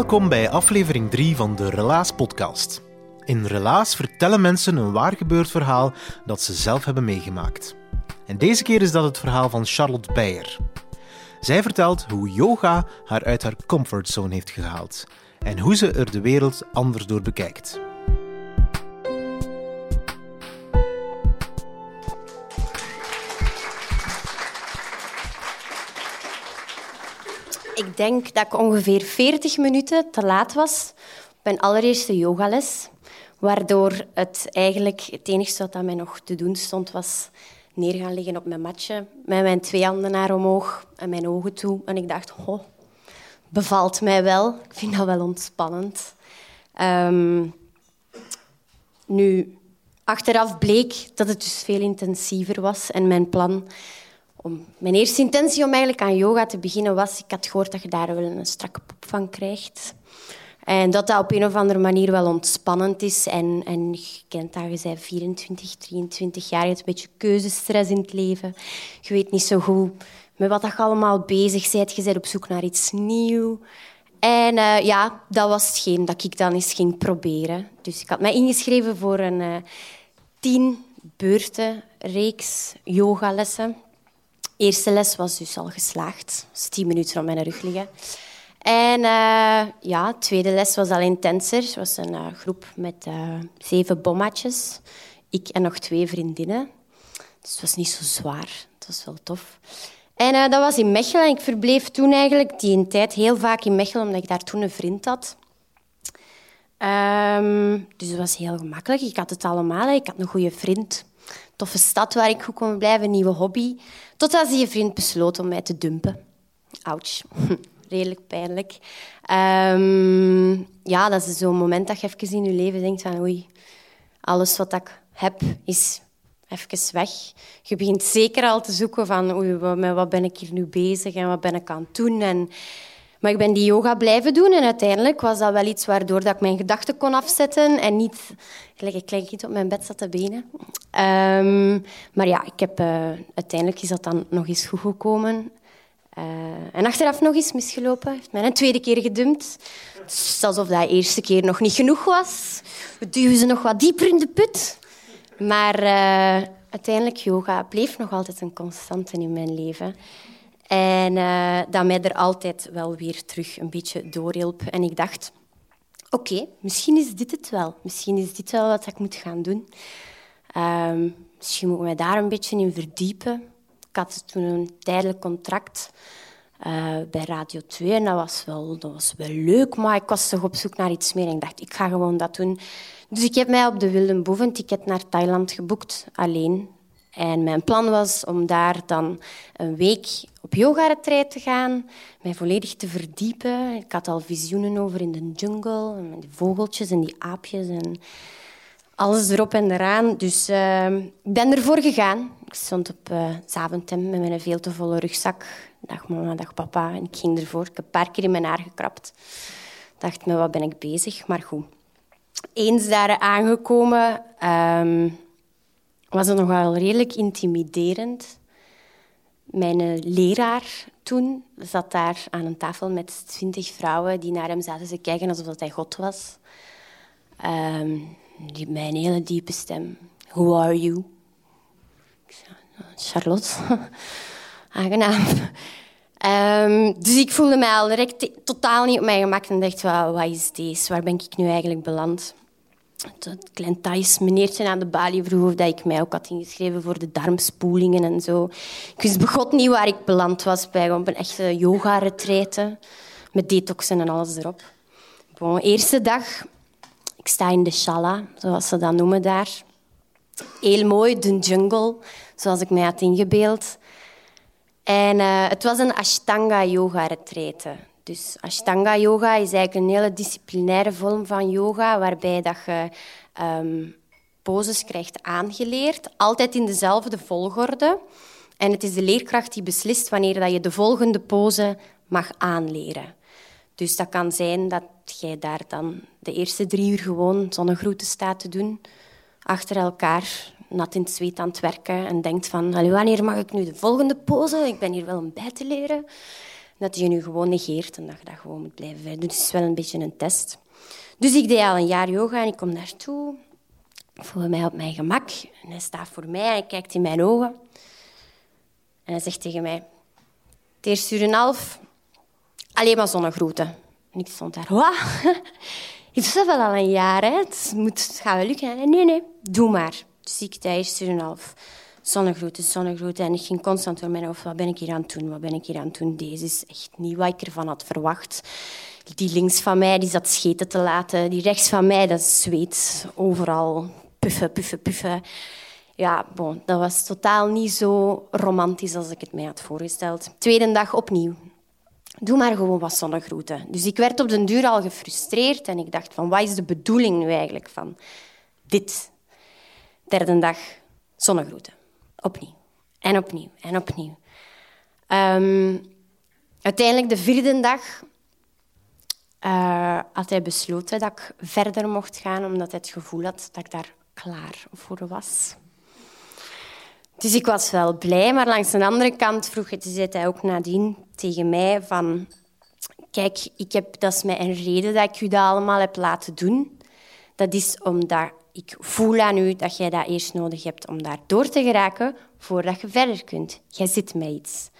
Welkom bij aflevering 3 van de Relaas podcast. In Relaas vertellen mensen een waar gebeurd verhaal dat ze zelf hebben meegemaakt. En deze keer is dat het verhaal van Charlotte Beyer. Zij vertelt hoe yoga haar uit haar comfortzone heeft gehaald en hoe ze er de wereld anders door bekijkt. Denk dat ik ongeveer 40 minuten te laat was op mijn allereerste yogales. Waardoor het eigenlijk het enige wat mij nog te doen stond, was neer gaan liggen op mijn matje met mijn twee handen naar omhoog en mijn ogen toe. En ik dacht, oh, bevalt mij wel. Ik vind dat wel ontspannend. Ehm, nu, achteraf bleek dat het dus veel intensiever was en mijn plan om, mijn eerste intentie om eigenlijk aan yoga te beginnen was... Ik had gehoord dat je daar wel een strakke pop van krijgt. En dat dat op een of andere manier wel ontspannend is. En, en je kent dat, je bent 24, 23 jaar, je hebt een beetje keuzestress in het leven. Je weet niet zo goed met wat je allemaal bezig bent. Je bent op zoek naar iets nieuws. En uh, ja, dat was hetgeen dat ik dan eens ging proberen. Dus ik had mij ingeschreven voor een uh, tien beurten reeks yogalessen eerste les was dus al geslaagd. Dus tien minuten op mijn rug liggen. En uh, ja, tweede les was al intenser. Het was een uh, groep met uh, zeven bommatjes. Ik en nog twee vriendinnen. Dus het was niet zo zwaar. Het was wel tof. En dat was in Mechelen. Ik verbleef toen eigenlijk die een tijd heel vaak in Mechelen, omdat ik daar toen een vriend had. Um, dus het was heel gemakkelijk. Ik had het allemaal. Ik had een goede vriend toffe stad waar ik goed kon blijven, nieuwe hobby. Totdat die vriend besloot om mij te dumpen. Ouch. Redelijk pijnlijk. Um, ja, dat is zo'n moment dat je even in je leven denkt van oei, alles wat ik heb is even weg. Je begint zeker al te zoeken van oei, met wat ben ik hier nu bezig en wat ben ik aan het doen. En maar ik ben die yoga blijven doen en uiteindelijk was dat wel iets waardoor dat ik mijn gedachten kon afzetten en niet gelijk een klein kind op mijn bed zat te benen. Um, maar ja, ik heb, uh, uiteindelijk is dat dan nog eens goed gekomen. Uh, en achteraf nog eens misgelopen. Heeft mij een tweede keer gedumpt. Alsof dat eerste keer nog niet genoeg was. We duwen ze nog wat dieper in de put. Maar uh, uiteindelijk, yoga bleef nog altijd een constante in mijn leven. En uh, dat mij er altijd wel weer terug een beetje doorhielp. En ik dacht, oké, misschien is dit het wel. Misschien is dit wel wat ik moet gaan doen. Uh, misschien moet ik mij daar een beetje in verdiepen. Ik had toen een tijdelijk contract uh, bij Radio 2 en dat was, wel, dat was wel leuk, maar ik was toch op zoek naar iets meer. En ik dacht, ik ga gewoon dat doen. Dus ik heb mij op de Wilde Boef een ticket naar Thailand geboekt, alleen. En mijn plan was om daar dan een week op yoga-retreat te gaan, mij volledig te verdiepen. Ik had al visioenen over in de jungle, en die vogeltjes en die aapjes en alles erop en eraan. Dus uh, ik ben ervoor gegaan. Ik stond op uh, Zaventem met mijn veel te volle rugzak. Dag mama, dag papa. En ik ging ervoor. Ik heb een paar keer in mijn haar gekrapt. dacht me, wat ben ik bezig? Maar goed. Eens daar aangekomen ehm, was het nogal redelijk intimiderend. Mijn eh, leraar toen zat daar aan een tafel met twintig vrouwen die naar hem zaten te kijken alsof dat hij God was. Um, die mijn hele diepe stem. Who are you? Ik zei, Charlotte. Aangenaam. Um, dus ik voelde mij al direct totaal niet op mijn gemak en dacht, wat is deze? Waar ben ik nu eigenlijk beland? Het klein Thais meneertje aan de balie vroeg of dat ik mij ook had ingeschreven voor de darmspoelingen en zo. Ik wist begot niet waar ik beland was bij op een echte yoga-retraite met detoxen en alles erop. Bon, eerste dag, ik sta in de shala, zoals ze dat noemen daar. Heel mooi, de jungle, zoals ik mij had ingebeeld. En uh, het was een Ashtanga-yoga-retraite. Dus Ashtanga yoga is eigenlijk een hele disciplinaire vorm van yoga, waarbij dat je um, poses krijgt aangeleerd, altijd in dezelfde volgorde. En het is de leerkracht die beslist wanneer dat je de volgende pose mag aanleren. Dus dat kan zijn dat jij daar dan de eerste drie uur gewoon zonnegroeten staat te doen, achter elkaar, nat in het zweet aan het werken en denkt van, wanneer mag ik nu de volgende pose? Ik ben hier wel om bij te leren dat je nu gewoon negeert en dat je dat gewoon moet blijven doen. Dus het is wel een beetje een test. Dus ik deed al een jaar yoga en ik kom naartoe. Ik voel mij op mijn gemak. En hij staat voor mij en kijkt in mijn ogen. En hij zegt tegen mij... Een half, alleen maar zonnegroeten. En ik stond daar... Wat? Ik doe dat wel al een jaar, hè. Het, moet, het gaat wel lukken. Nee, nee, doe maar. Dus ik de eerste zonnegroeten, zonnegroeten. En ik ging constant door mijn hoofd, wat ben ik hier aan het doen, wat ben ik hier aan het doen? Deze is echt niet wat ik ervan had verwacht. Die links van mij die zat scheten te laten. Die rechts van mij, dat zweet overal. Puffen, puffen, puffen. Ja, bon, dat was totaal niet zo romantisch als ik het mij had voorgesteld. Tweede dag opnieuw. Doe maar gewoon wat zonnegroeten. Dus ik werd op den duur al gefrustreerd en ik dacht van, wat is de bedoeling nu eigenlijk van dit? Derde dag, zonnegroeten. Opnieuw. En opnieuw. En opnieuw. Um, uiteindelijk de vierde dag uh, had hij besloten dat ik verder mocht gaan, omdat hij het gevoel had dat ik daar klaar voor was. Dus ik was wel blij, maar langs de andere kant vroeg het, zei hij ook nadien tegen mij van... Kijk, ik heb, dat is mijn reden dat ik u dat allemaal heb laten doen. Dat is omdat ik voel aan u dat jij dat eerst nodig hebt om daar door te geraken voordat je verder kunt. Jij zit met iets.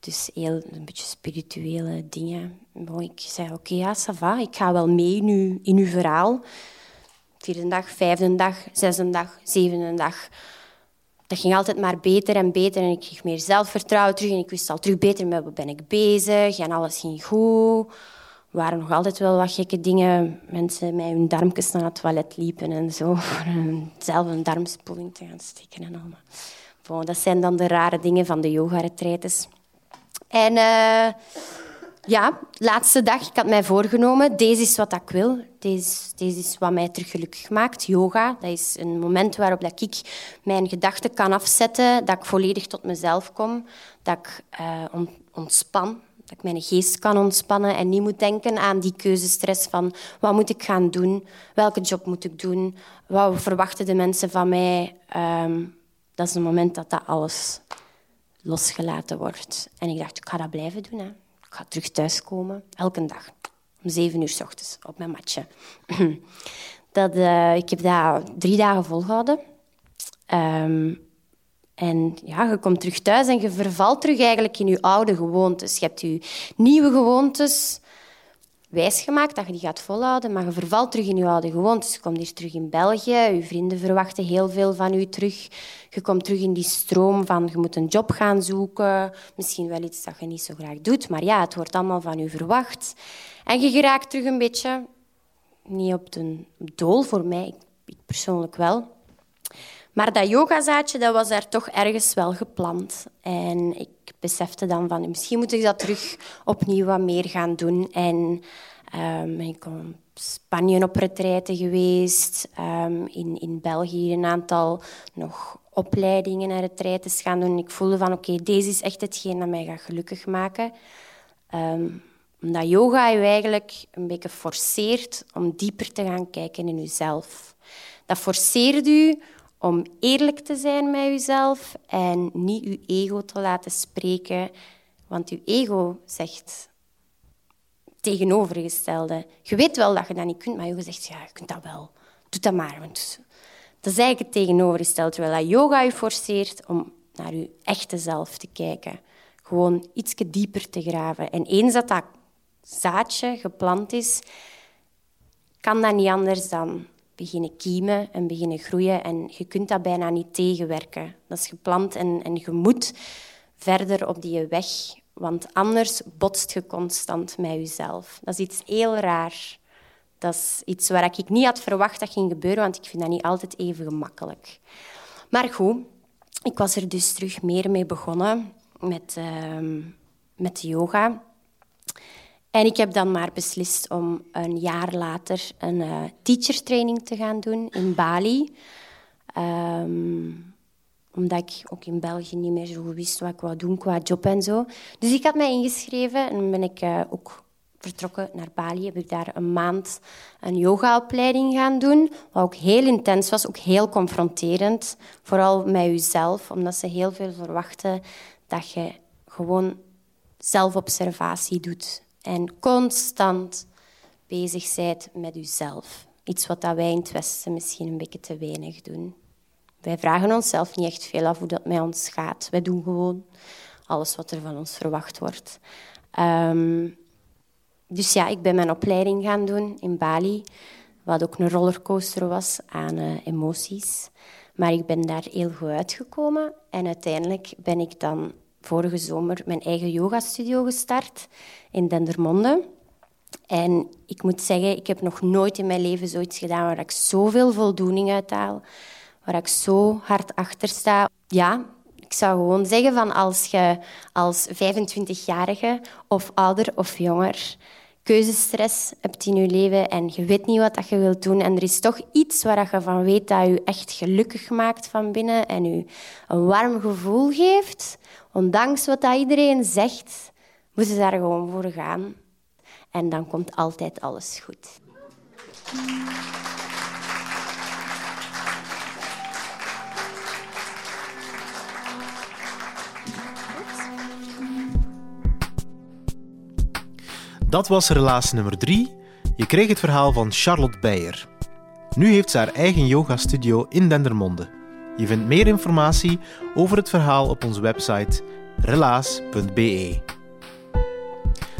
Dus heel een beetje spirituele dingen. Bon, ik zei, oké, ja, ça va. Ik ga wel mee in uw, in uw verhaal. Vierde dag, vijfde dag, zesde dag, zevende dag. Dat ging altijd maar beter en beter. En ik kreeg meer zelfvertrouwen terug. En ik wist al terug beter met wat ben ik bezig. En alles ging goed waren nog altijd wel wat gekke dingen. Mensen met hun darmpjes naar het toilet liepen en zo. Voor zelf een darmspoeling te gaan steken en allemaal. Bon, dat zijn dan de rare dingen van de yoga-retretes. En uh, ja, laatste dag, ik had mij voorgenomen, deze is wat ik wil. Deze, deze is wat mij terug gelukkig maakt. Yoga, dat is een moment waarop dat ik mijn gedachten kan afzetten, dat ik volledig tot mezelf kom, dat ik uh, ontspan, dat ik mijn geest kan ontspannen en niet moet denken aan die keuzestress van wat moet ik gaan doen, welke job moet ik doen, wat verwachten de mensen van mij. Um, dat is een moment dat dat alles losgelaten wordt. En ik dacht, ik ga dat blijven doen. Hè. Ik ga terug thuiskomen, elke dag. Om zeven uur s ochtends, op mijn matje. dat, uh, ik heb dat drie dagen volgehouden. Um, en ja, je komt terug thuis en je vervalt terug eigenlijk in je oude gewoontes. Je hebt je nieuwe gewoontes wijsgemaakt dat je die gaat volhouden, maar je vervalt terug in je oude gewoontes. Je komt hier terug in België, je vrienden verwachten heel veel van je terug. Je komt terug in die stroom van je moet een job gaan zoeken, misschien wel iets dat je niet zo graag doet, maar ja, het wordt allemaal van je verwacht. En je geraakt terug een beetje, niet op de dool voor mij, ik persoonlijk wel, maar dat yogazaadje dat was daar toch ergens wel geplant. En ik besefte dan van misschien moet ik dat terug opnieuw wat meer gaan doen. En um, ik ben Spanje op retraite geweest, um, in, in België een aantal nog opleidingen en retraites gaan doen. Ik voelde van oké, deze is echt hetgeen dat mij gaat gelukkig maken. Um, Omdat yoga je eigenlijk een beetje forceert om dieper te gaan kijken in jezelf. Dat forceert u om eerlijk te zijn met jezelf en niet uw ego te laten spreken. Want uw ego zegt tegenovergestelde. Je weet wel dat je dat niet kunt, maar je zegt, ja, je kunt dat wel. Doe dat maar. Want dat is eigenlijk het tegenovergestelde. Terwijl yoga je forceert om naar je echte zelf te kijken. Gewoon iets dieper te graven. En eens dat dat zaadje geplant is, kan dat niet anders dan beginnen kiemen en beginnen groeien. En je kunt dat bijna niet tegenwerken. Dat is geplant en, en je moet verder op die weg. Want anders botst je constant met jezelf. Dat is iets heel raar. Dat is iets waar ik niet had verwacht dat ging gebeuren, want ik vind dat niet altijd even gemakkelijk. Maar goed, ik was er dus terug meer mee begonnen met, uh, met yoga. En ik heb dan maar beslist om een jaar later een uh, teachertraining te gaan doen in Bali. Um, omdat ik ook in België niet meer zo wist wat ik wou doen qua job en zo. Dus ik had mij ingeschreven en ben ik uh, ook vertrokken naar Bali. Heb ik daar een maand een yogaopleiding gaan doen. Wat ook heel intens was, ook heel confronterend. Vooral met jezelf, omdat ze heel veel verwachten dat je gewoon zelfobservatie doet. En constant bezig bent met jezelf. Iets wat wij in het Westen misschien een beetje te weinig doen. Wij vragen onszelf niet echt veel af hoe dat met ons gaat. Wij doen gewoon alles wat er van ons verwacht wordt. Um, dus ja, ik ben mijn opleiding gaan doen in Bali, wat ook een rollercoaster was aan uh, emoties. Maar ik ben daar heel goed uitgekomen en uiteindelijk ben ik dan vorige zomer mijn eigen yogastudio gestart in Dendermonde. En ik moet zeggen, ik heb nog nooit in mijn leven zoiets gedaan waar ik zoveel voldoening uit haal, waar ik zo hard achter sta. Ja, ik zou gewoon zeggen van als je als 25-jarige of ouder of jonger keuzestress hebt in je leven en je weet niet wat je wilt doen en er is toch iets waar je van weet dat je echt gelukkig maakt van binnen en je een warm gevoel geeft, ondanks wat dat iedereen zegt, moet je daar gewoon voor gaan. En dan komt altijd alles goed. Dat was relaas nummer 3. Je kreeg het verhaal van Charlotte Beijer. Nu heeft ze haar eigen yoga-studio in Dendermonde. Je vindt meer informatie over het verhaal op onze website relaas.be.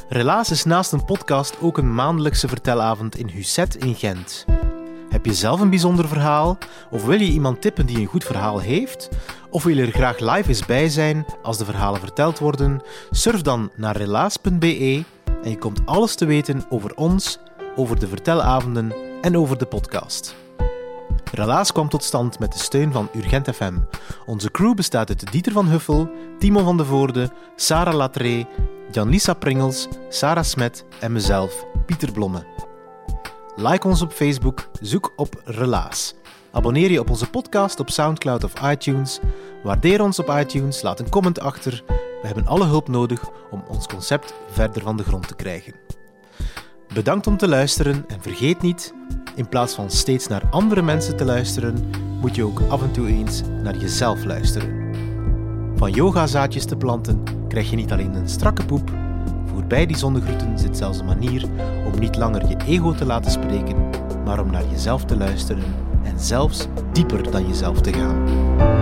Relaas is naast een podcast ook een maandelijkse vertelavond in Husset in Gent. Heb je zelf een bijzonder verhaal? Of wil je iemand tippen die een goed verhaal heeft? Of wil je er graag live eens bij zijn als de verhalen verteld worden? Surf dan naar relaas.be en je komt alles te weten over ons, over de vertelavonden en over de podcast. Relaas kwam tot stand met de steun van Urgent FM. Onze crew bestaat uit Dieter van Huffel, Timo van de Voorde, Sarah Latree, Jan-Lisa Pringels, Sarah Smet en mezelf, Pieter Blomme. Like ons op Facebook, zoek op Relaas. Abonneer je op onze podcast op Soundcloud of iTunes. Waardeer ons op iTunes, laat een comment achter we hebben alle hulp nodig om ons concept verder van de grond te krijgen. Bedankt om te luisteren en vergeet niet, in plaats van steeds naar andere mensen te luisteren, moet je ook af en toe eens naar jezelf luisteren. Van yogazaadjes te planten krijg je niet alleen een strakke poep, voorbij die zonnegroeten zit zelfs een manier om niet langer je ego te laten spreken, maar om naar jezelf te luisteren en zelfs dieper dan jezelf te gaan.